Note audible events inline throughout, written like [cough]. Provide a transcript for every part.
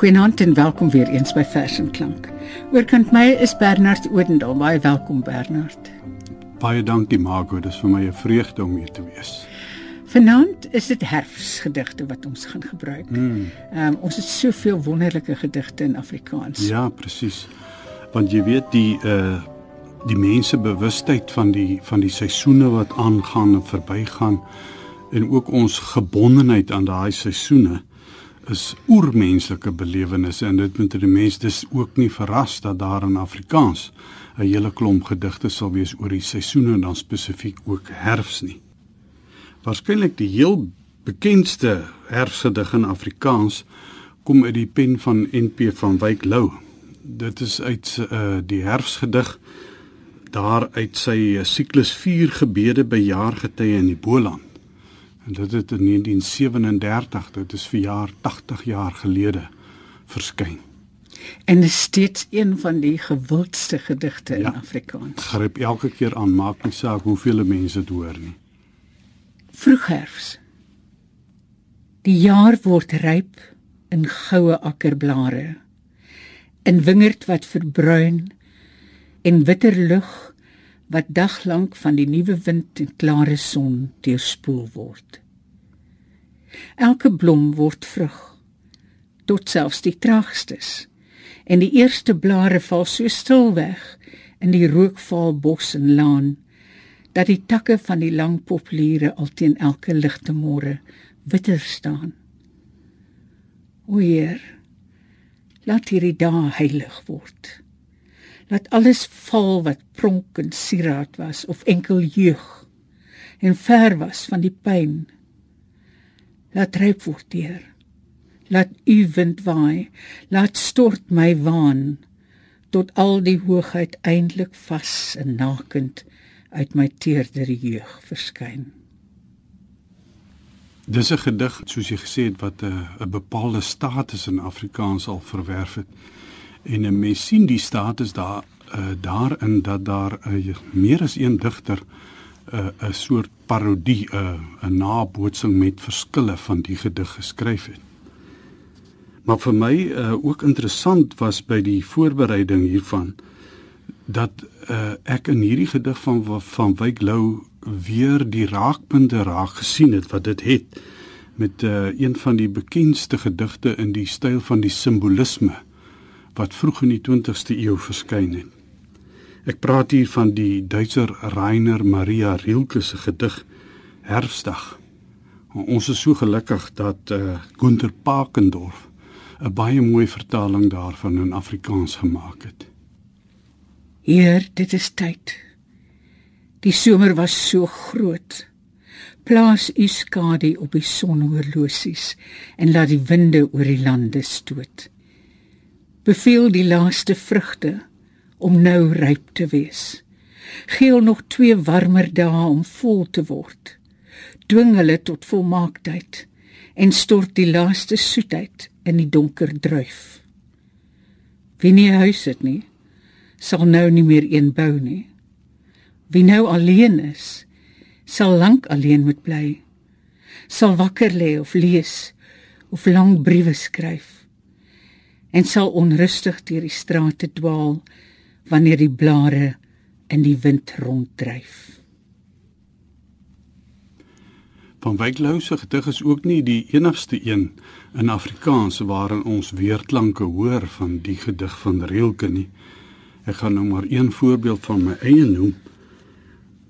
Goeienaand en welkom weer eens by Vers en Klank. Oorkant my is Bernard Odendaal. Baie welkom Bernard. Baie dankie Margo, dit is vir my 'n vreugde om hier te wees. Vanaand is dit herfsgedigte wat ons gaan gebruik. Ehm Mm. um, ons het soveel wonderlike gedigte in Afrikaans. Ja, presies. Want jy weet die uh die mense bewustheid van die van die seisoene wat aangaan en verbygaan en ook ons gebondenheid aan daai seisoene is oermenslike belewennisse en dit moet die mense dis ook nie verras dat daar in Afrikaans 'n hele klomp gedigte sal wees oor die seisoene en dan spesifiek ook herfs nie. Waarskynlik die heel bekendste herfsgedig in Afrikaans kom uit die pen van NP van Wyk Lou. Dit is uit uh, die herfsgedig daar uit sy siklus 4 gebede by jaargetye in die Boland. En dit het in 1937, dit is vir jaar 80 jaar gelede verskyn. En is steeds een van die gewildste gedigte in Ja. Afrikaans. Gryp elke keer aan, maak nie saak hoeveel mense dit hoor nie. Vroegherfs. Die jaar word ryp in goue akkerblare. In wingerd wat verbruin en witter lug wat daglank van die nuwe wind en klare son deurspoel word. Elke blom word vrug tot selfs die traagstes en die eerste blare val so stil weg in die rookval bos en laan dat die takke van die lang populiere al teen elke ligte môre witter staan. O Heer, laat hierdie dae heilig word. Laat alles val wat pronk en sieraad was of enkel jeug en ver was van die pyn. Laat ryp word, Heer. Laat u wind waai, laat stort my waan tot al die hoogheid eintlik vas en nakend uit my teerdere jeug verskyn. Dis 'n gedig soos jy gesê het wat 'n 'n bepaalde status in Afrikaans al verwerf het. En mens sien die status daar uh, daarin dat daar uh, meer as een digter 'n uh, 'n soort parodie, 'n uh, 'n nabootsing met verskille van die gedig geskryf het. Maar vir my uh, ook interessant was by die voorbereiding hiervan dat uh, ek in hierdie gedig van van Wyk Lou weer die raakpunte raak gesien het wat dit het met uh, een van die bekendste gedigte in die styl van die simbolisme wat vroeg in die 20ste eeu verskyn het. Ek praat hier van die Duitser Rainer Maria Rilke se gedig Herfsdag. Ons is so gelukkig dat uh, Günter Pakendorf 'n baie mooi vertaling daarvan in Afrikaans gemaak het. Heer, dit is tyd. Die somer was so groot. Plaas u skadu op die sonhorlosies en laat die winde oor die lande stoot. Beveel die laaste vrugte om nou ryp te wees. Geel nog twee warmer dae om vol te word. Dwing hulle tot volmaaktheid en stort die laaste soetheid in die donker druif. Wie nie 'n huis het nie, sal nou nie meer een bou nie. Wie nou alleen is, sal lank alleen moet bly. Sal wakker lê of lees of lang briewe skryf en sal onrustig deur die strate dwaal wanneer die blare in die wind ronddryf. Van Wyk Lou se gedig is ook nie die enigste een in Afrikaans waarin ons weerklanke hoor van die gedig van Rilke nie. Ek gaan nou maar een voorbeeld van my eie noem.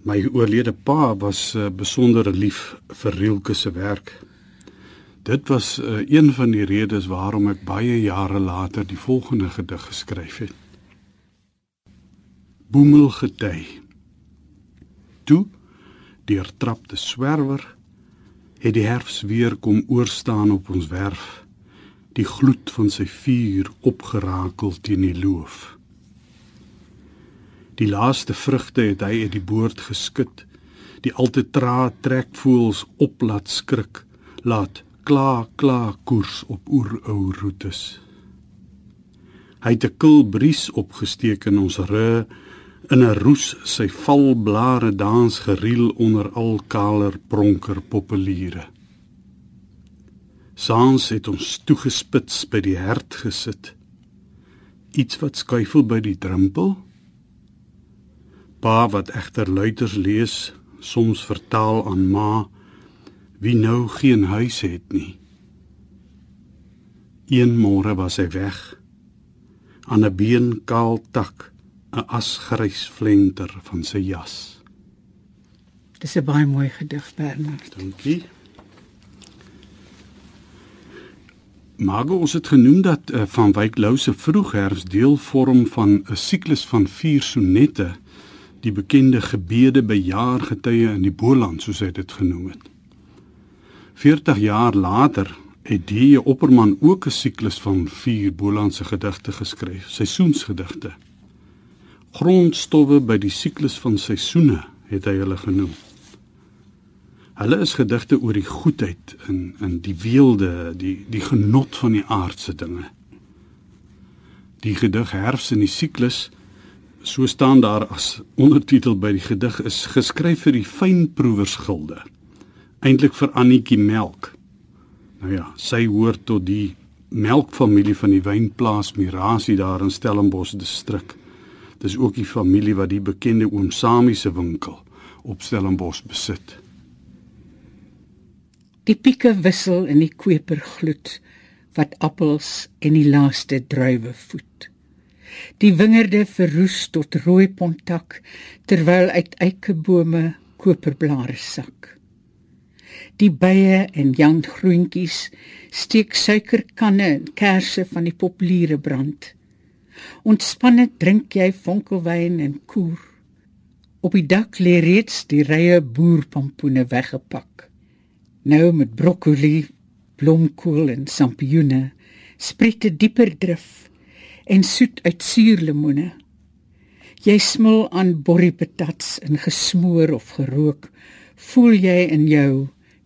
My oorlede pa was 'n uh, besondere lief vir Rilke se werk. Dit was uh, een van die redes waarom ek baie jare later die volgende gedig geskryf het. Boemel gety. Toe deur trapte swerwer het die herfs weer kom oorstaan op ons werf die gloed van sy vuur opgerakel teen die loof die laaste vrugte het hy uit die boord geskit Die alte tra trek voels op laat skrik, laat kla kla koers op oerou roetes. Hy het 'n kil bries opgesteek in ons ry in 'n roes sy valblare dans geriel onder al kaler pronker populiere. Saans het ons toegespits by die hert gesit. Iets wat skuifel by die drempel. Pa wat egter luiters lees, soms vertaal aan ma wie nou geen huis het nie. Een môre was hy weg aan 'n beenkaal tak, 'n asgrys flenter van sy jas. Dis 'n baie mooi gedig, Bernard. Dankie. Margo ons het genoem dat uh, van Wyk Lou se vroegherfs deel vorm van 'n siklus van 4 sonette, die bekende gebede by jaargetye in die Boland soos hy dit genoem het. 40 jaar later het die Opperman ook 'n siklus van 4 Bolandse gedigte geskryf, seisoensgedigte. Grondstowwe by die siklus van seisoene het hy hulle genoem. Hulle is gedigte oor die goedheid in in die weelde, die die genot van die aardse dinge. Die gedig Herfs in die siklus so staan daar as ondertitel by die gedig is geskryf vir die fynproewersgilde eintlik vir Annetjie Melk. Nou ja, sy hoort tot die melkfamilie van die wynplaas Mirasie daar in Stellenbosch distrik. Dis ook die familie wat die bekende Oom Samie se winkel op Stellenbosch besit. Die pieke wissel in die kweper gloed wat appels en die laaste druiwe voed. Die wingerde verroes tot rooi pontak terwyl uit eikebome koperblare sak. Die bye en janggroentjies steek suikerkanne en kersse van die populiere brand. Ontspanne drink jy vonkelwyn en koer. Op die dak lê reeds die rye boerpampoene weggepak. Nou met broccoli, blomkool en sampioene spreek dit dieper drif en soet uit suurlemoene. Jy smil aan borriepatats in gesmoor of gerook, voel jy in jou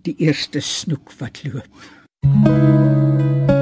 die eerste snoek wat loop. paar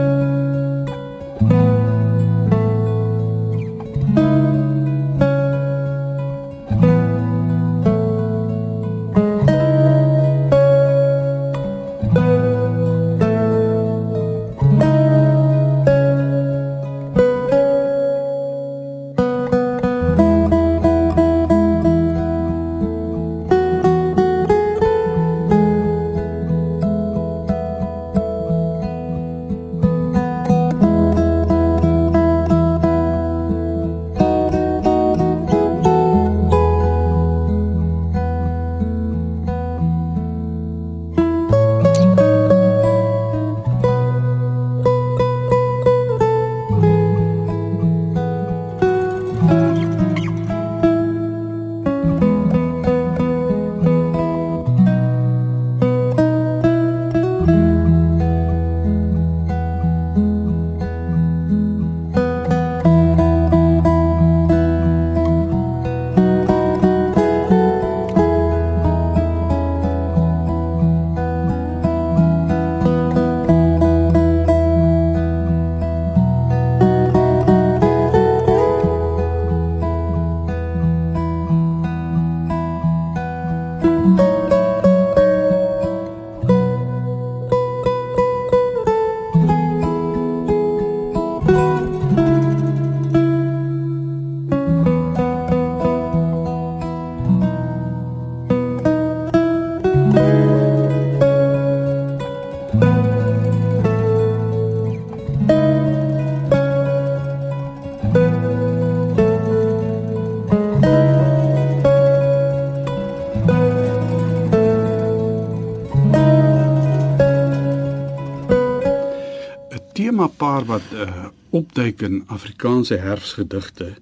opduik in Afrikaanse herfsgedigte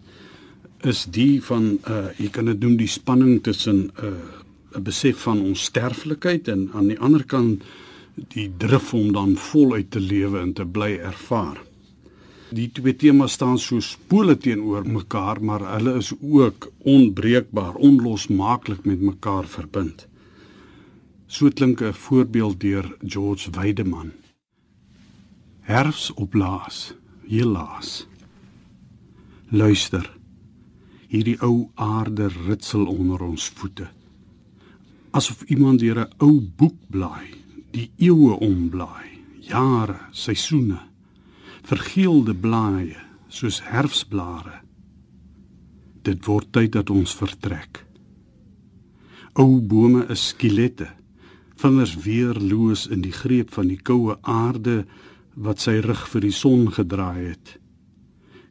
is die van uh jy kan dit noem die spanning tussen 'n uh, 'n besef van onsterflikheid en aan die ander kant die drif om dan voluit te lewe en te bly ervaar. Die twee temas staan so spole teenoor mekaar, maar hulle is ook onbreekbaar, onlosmaaklik met mekaar verbind. So klink 'n voorbeeld deur George Weideman. Herfs op laas, helaas. Luister. Hierdie ou aarde ritsel onder ons voete. Asof iemand deur 'n ou boek blaai, die eeue omblaai, jare, seisoene, vergeelde blaaie soos herfsblare. Dit word tyd dat ons vertrek. Ou bome is skilette, vingers weerloos in die greep van die koue aarde wat sy rug vir die son gedraai het.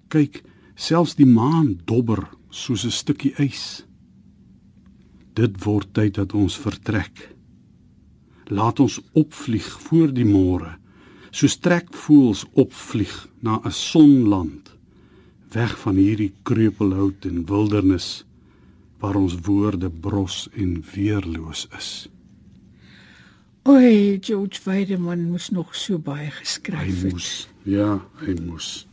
Kyk, selfs die maan dobber soos 'n stukkie ys. Dit word tyd dat ons vertrek. Laat ons opvlieg voor die môre, soos trekvoëls opvlieg na 'n sonland, weg van hierdie kreupelhout en wildernis waar ons woorde bros en weerloos is. Oei, George Weideman moes nog so baie geskryf het. Hy moes, ja, hy moes.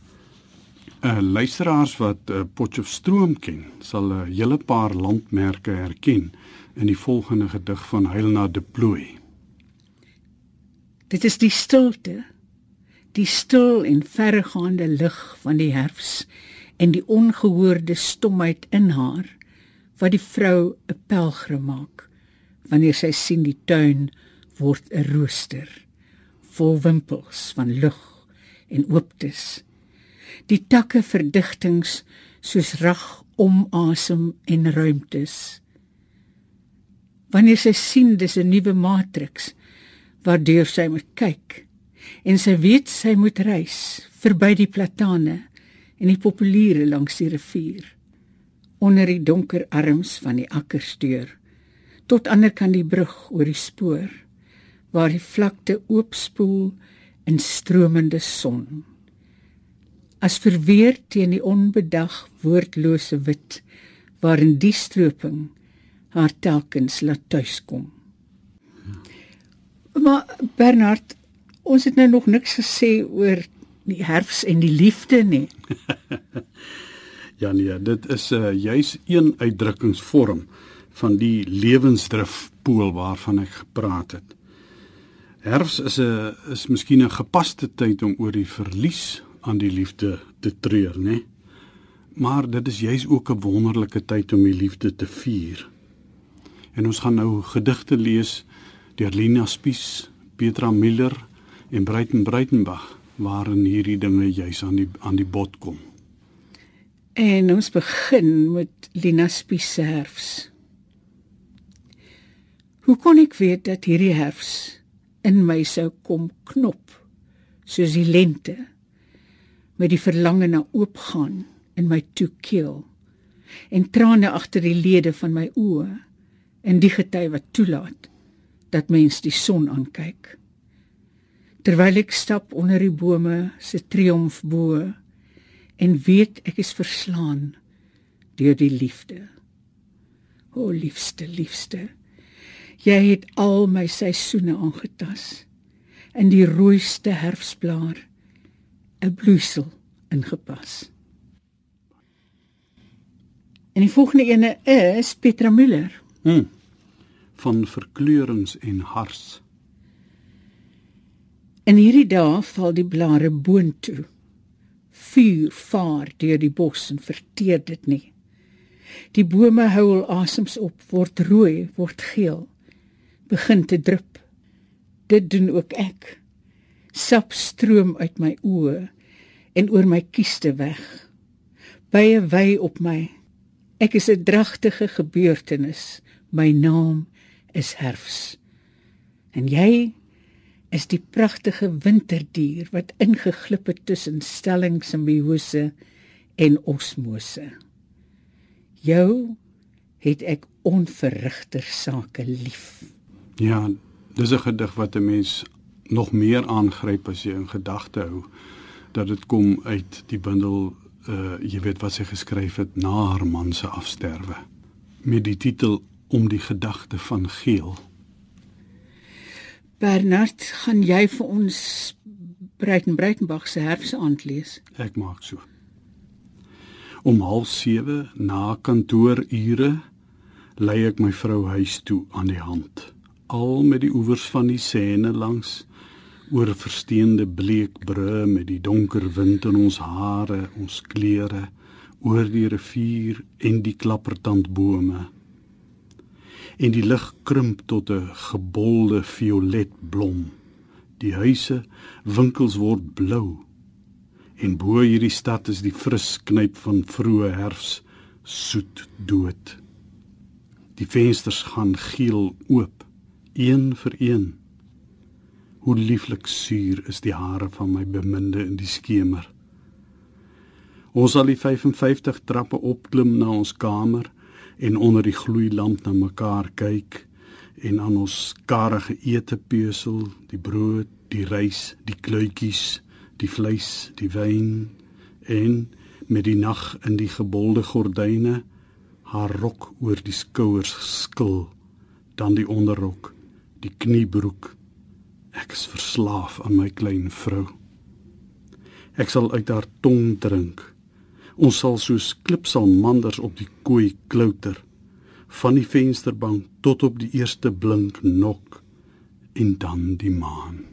uh, Luisteraars wat uh, Potchefstroom ken, sal 'n uh, hele paar landmerke herken in die volgende gedig van Heilna de Plooi. Dit is die stilte, die stil en verregaande lig van die herfs en die ongehoorde stomheid in haar wat die vrou 'n pelgrim maak wanneer sy sien die tuin word 'n rooster vol wimpels van lug en ooptes die takke verdigtings soos rag om asem en ruimtes. Wanneer sy sien dis 'n nuwe matriks waardeur sy moet kyk en sy weet sy moet reis verby die platane en die populiere langs die rivier onder die donker arms van die akkersdeur tot ander kan die brug oor die spoor waar die vlakte oopspoel in stromende son as verweer teen die onbedag woordlose wit waarin die stroping haar telkens laat tuiskom. Maar Bernard, ons het nou nog niks gesê oor die herfs en die liefde nie. [laughs] ja nee, dit is 'n uh, juis een uitdrukkingsvorm van die lewensdrifpool waarvan ek gepraat het. Herfs is 'n is miskien 'n gepaste tyd om oor die verlies aan die liefde te treur, né? Maar dit is juis ook 'n wonderlike tyd om die liefde te vier. En ons gaan nou gedigte lees deur Lina Spies, Petra Miller en Breiten Breitenbach waarin hierdie dinge juis aan die aan die bod kom. En ons begin met Lina Spies se herfs. Hoe kon ek weet dat hierdie herfs in my sou kom knop soos die lente? met die verlange na oopgaan in my toekeel en trane agter die lede van my oë en die gety wat toelaat dat mens die son aankyk terwyl ek stap onder die bome se triomfbo en weet ek is verslaan deur die liefde o liefste liefste jy het al my seisoene aangetas in die rooiste herfsblaar 'n bloeisel ingepas. En die volgende ene is Petra Müller. Hm. Van verkleurings en hars. In hierdie dae val die blare boontoe. Vuur vaar deur die bos en verteer dit nie. Die bome huil asems op, word rooi, word geel, begin te drup. Dit doen ook ek sap stroom uit my oë en oor my kieste weg. Bye wy op my. Ek is 'n dragtige gebeurtenis. My naam is herfs. En jy is die pragtige winterdier wat ingeglip het tussen stellingsimbiose en osmose. Jou het ek onverrigter sake lief. Ja, dis 'n gedig wat 'n mens nog meer aangryp as jy in gedagte hou dat dit kom uit die bundel uh jy weet wat sy geskryf het na haar man se afsterwe met die titel om die gedagte van geel. Bernard gaan jy vir ons Breiten Breitenbach se herfsaand lees? Ek maak so. Om 07:30 na kantoorure lei ek my vrou huis toe aan die hand al met die oewers van die Seine langs oor versteende bleek brûe met die donker wind in ons hare, ons klere, oor die rivier en die klappertandbome. En die lig krimp tot 'n gebolde violet blom. Die huise, winkels word blou. En bo hierdie stad is die fris knyp van vroeë herfs soet dood. Die vensters gaan geel oop, een vir een. Hoe lieflik suur is die hare van my beminde in die skemer. Ons sal die 55 trappe opklim na ons kamer en onder die gloeilamp na mekaar kyk en aan ons karige ete pesel, die brood, die rys, die kluitjies, die vleis, die wyn en met die nag in die gebolde gordyne haar rok oor die skouers skil, dan die onderrok, die kniebroek Ek is verslaaf aan my klein vrou. Ek sal uit haar tong drink. Ons sal soos klipsalmanders op die kooi klouter van die vensterbank tot op die eerste blink nok en dan die maan.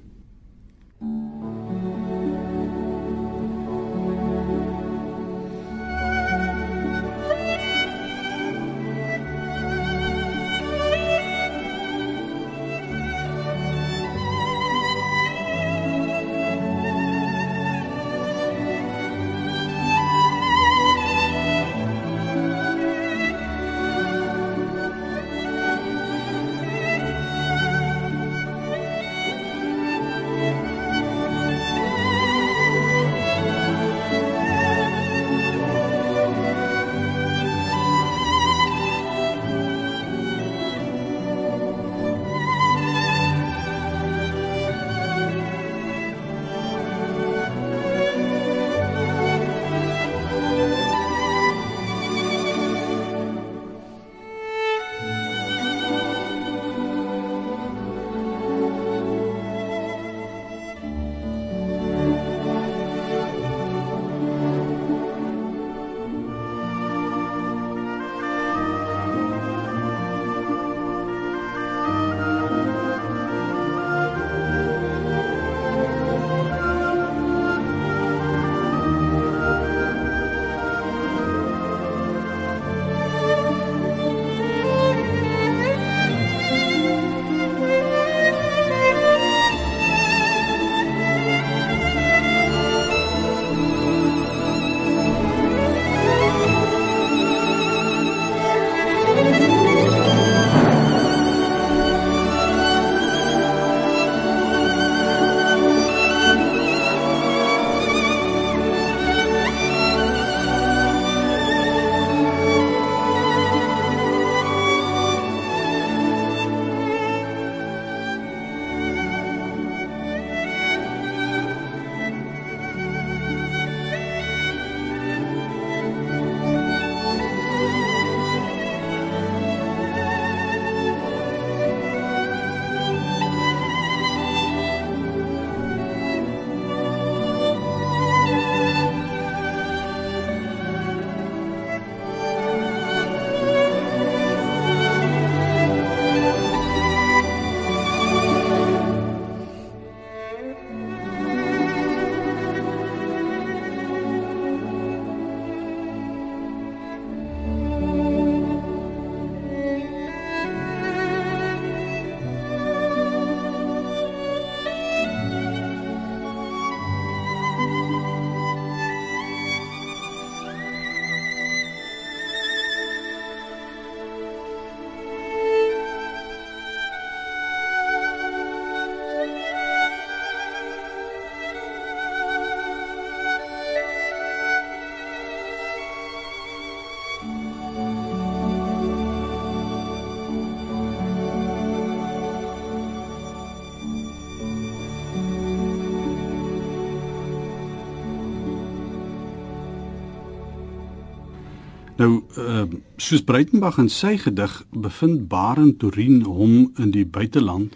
Nou uh soos Breitenberg in sy gedig bevind Barend Torin hom in die buiteland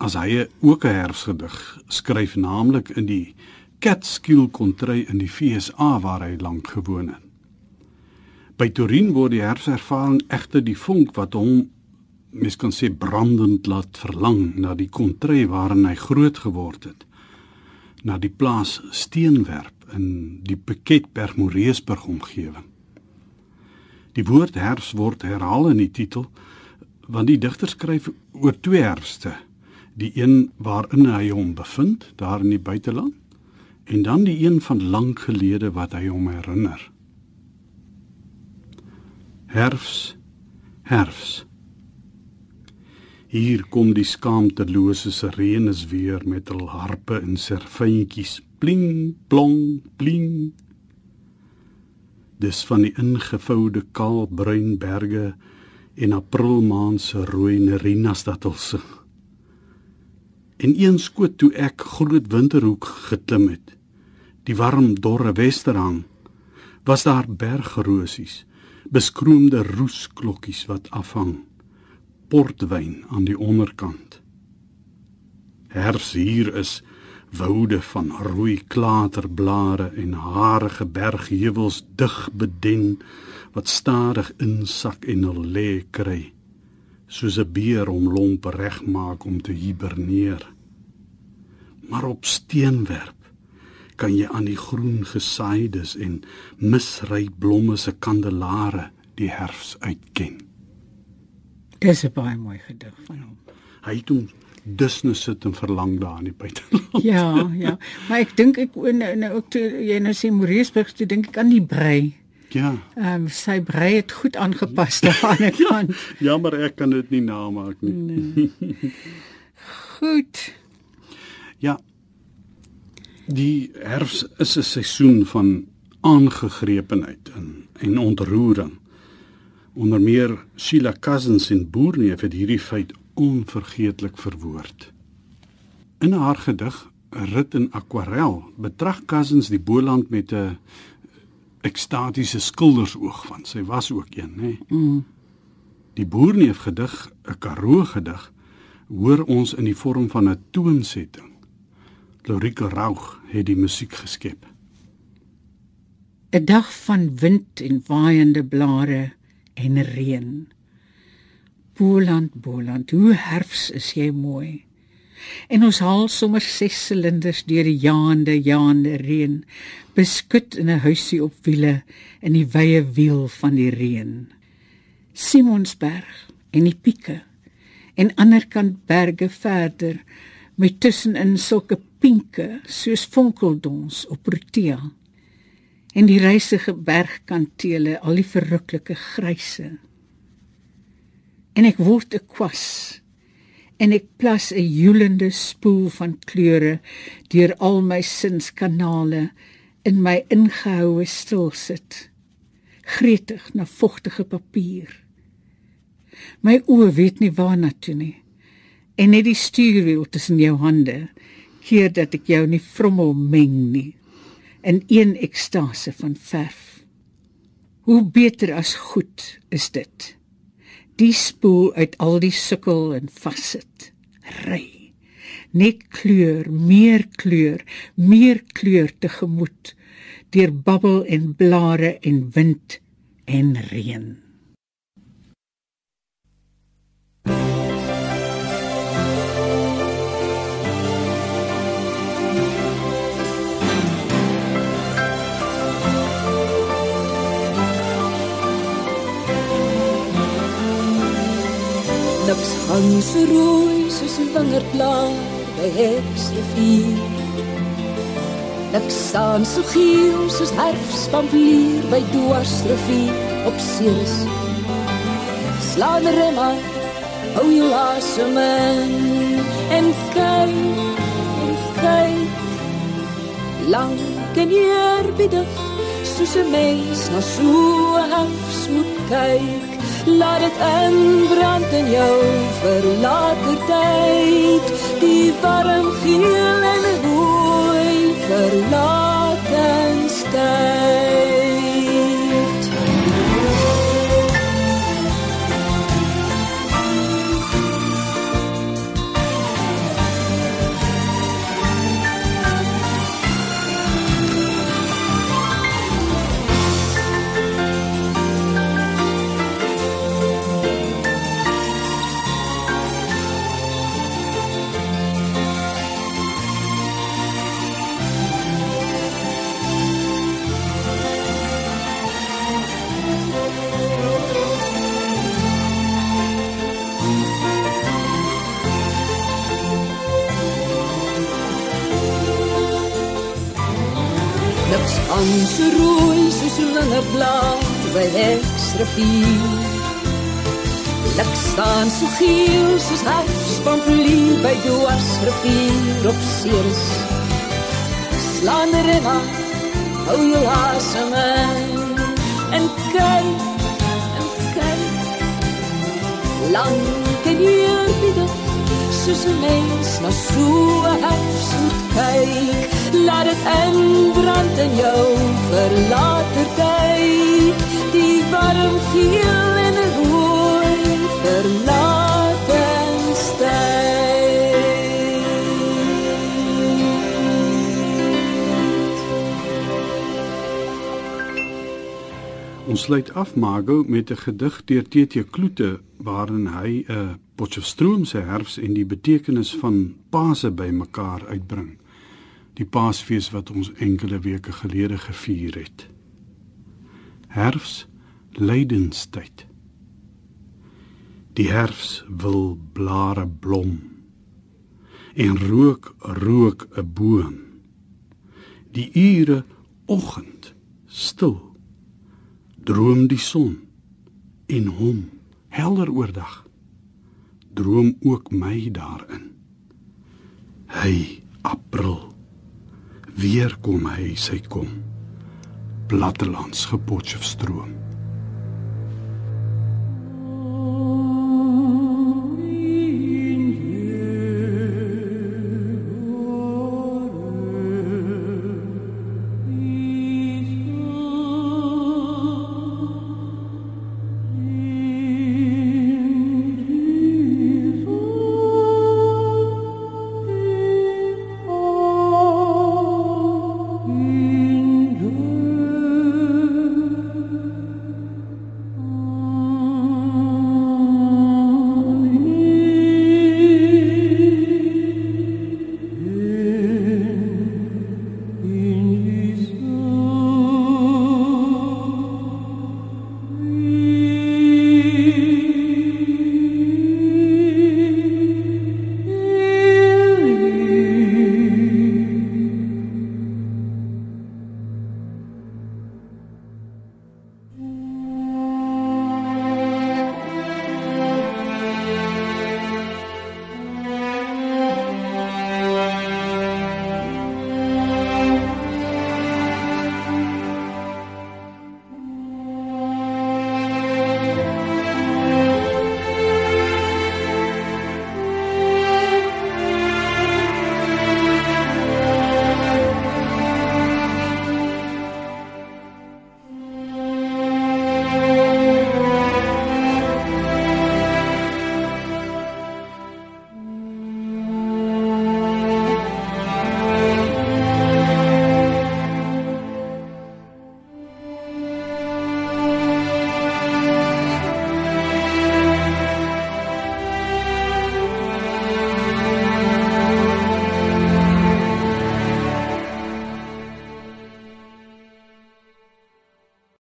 as hy ook 'n herfsgedig skryf naamlik in die Catskill kontry in die FSA waar hy lank gewoon het. By Torin word die herfservaring egter die vonk wat hom mens kan sê brandend laat verlang na die kontry waarin hy groot geword het. Na die plaas Steenwerp in die Piketberg Moreesburg omgewing. Die woord herfs word herhaal in die titel want die digter skryf oor twee herfste, die een waarin hy hom bevind daar in die buiteland en dan die een van lank gelede wat hy hom herinner. Herfs, herfs. Hier kom die skaamtelose sirenes weer met hul harpe en serfyntjies, pling plong pling. Dis van die ingevoude kaalbruin berge en aprilmaan se rooi nerinas dat hulle sing. En een skoot toe ek groot winterhoek geklim het, die warm dorre westerhang, was daar bergrosies, beskroomde roesklokkies wat afhang, portwyn aan die onderkant. Herfs hier is woude van rooi klaterblare en harige bergheuwels dig beden wat stadig insak en hul lê kry soos 'n beer om lompe regmaak om te hiberneer. Maar op steenwerp kan jy aan die groen gesaides en misryk blomme se kandelare die herfs uitken. Dis 'n baie mooi gedig van hom. Hy het hom dus nou sit en verlang daar in die buiteland ja ja maar ek dink ek nou, nou ook toe jy nou sê Moreesburg toe dink ek aan die brei Ja. Ehm um, sy brei het goed aangepas [laughs] daar aan die kant. ja, jammer ek kan dit nie namaak nie. Nee. goed. Ja. Die herfs is 'n seisoen van aangegrepenheid en en ontroering. Onder meer Sheila Cousins in Boerneef het hierdie feit onvergeetlik verwoord. In haar gedig Rit in Aquarel betrag Cousins die Boland met 'n ekstatiese skildersoog van sy was ook een nê. Mm. Die boerneef gedig, 'n Karoo gedig, hoor ons in die vorm van 'n toonsetting. Lorike Raug het die musiek geskep. 'n Dag van wind en waaiende blare en reën. Boland, Boland, hoe herfs is jy mooi. En ons haal sommer ses silinders deur die jaande jaande reën, beskut in 'n huisie op wiele in die wye wiel van die reën. Simonsberg en die pieke en anderkant berge verder met tussenin sulke pinke soos fonkeldons op Protea. En die reisige bergkantele, al die verruklike gryse. En ek word 'n kwas. En ek plas 'n joelende spoel van kleure deur al my sinskanale in my ingehoue stil sit gretig na vogtige papier. My oë weet nie waarna toe nie. En net die stuurwiel tussen jou hande keer dat ek jou nie vrommel meng nie. In een ekstase van verf. Hoe beter as goed is dit die spoel uit al die sukkel en vassit. Ry. Net kleur, meer kleur, meer kleur te gemoed deur babbel en blare en wind en reën. Niks hang so rooi soos 'n wingerdblaar by Heksrivier. Niks staan so geel soos herfspampier by Dwarsrivier op Ceres. Slaan rema, hou jou asem in en kyk, en kyk. Lang en eerbiedig soos 'n mens na so herfs moet kyk laat dit inbrand in jou vir later tyd. Die warm geel en Ons rooi soos 'n blaar by Hexrivier. Ek staan so geel soos herfspampolie by Dwarsrivier op Ceres. Slaan rega, hou jou asem in en kyk, en kyk. Lang kan jy dit soos 'n mens na so 'n herfsmoed kyk. Laat dit inbrand in jou vir later tyd. Die warm geel en rooi verlaten stay. Ons sluit af Margo met 'n gedig deur TT Kloete waarin hy 'n Potchefstroom se herfs en die betekenis van Paase bymekaar uitbring. Die Paasfees wat ons enkele weke gelede gevier het. Herfs, lydenstyd. Die herfs wil blare blom en rook rook 'n boom. Die ure oggend stil droom die son en hom helder oordag. Droom ook my daarin. Hy april weer kom hy sy kom. Plattelands gepotjef stroom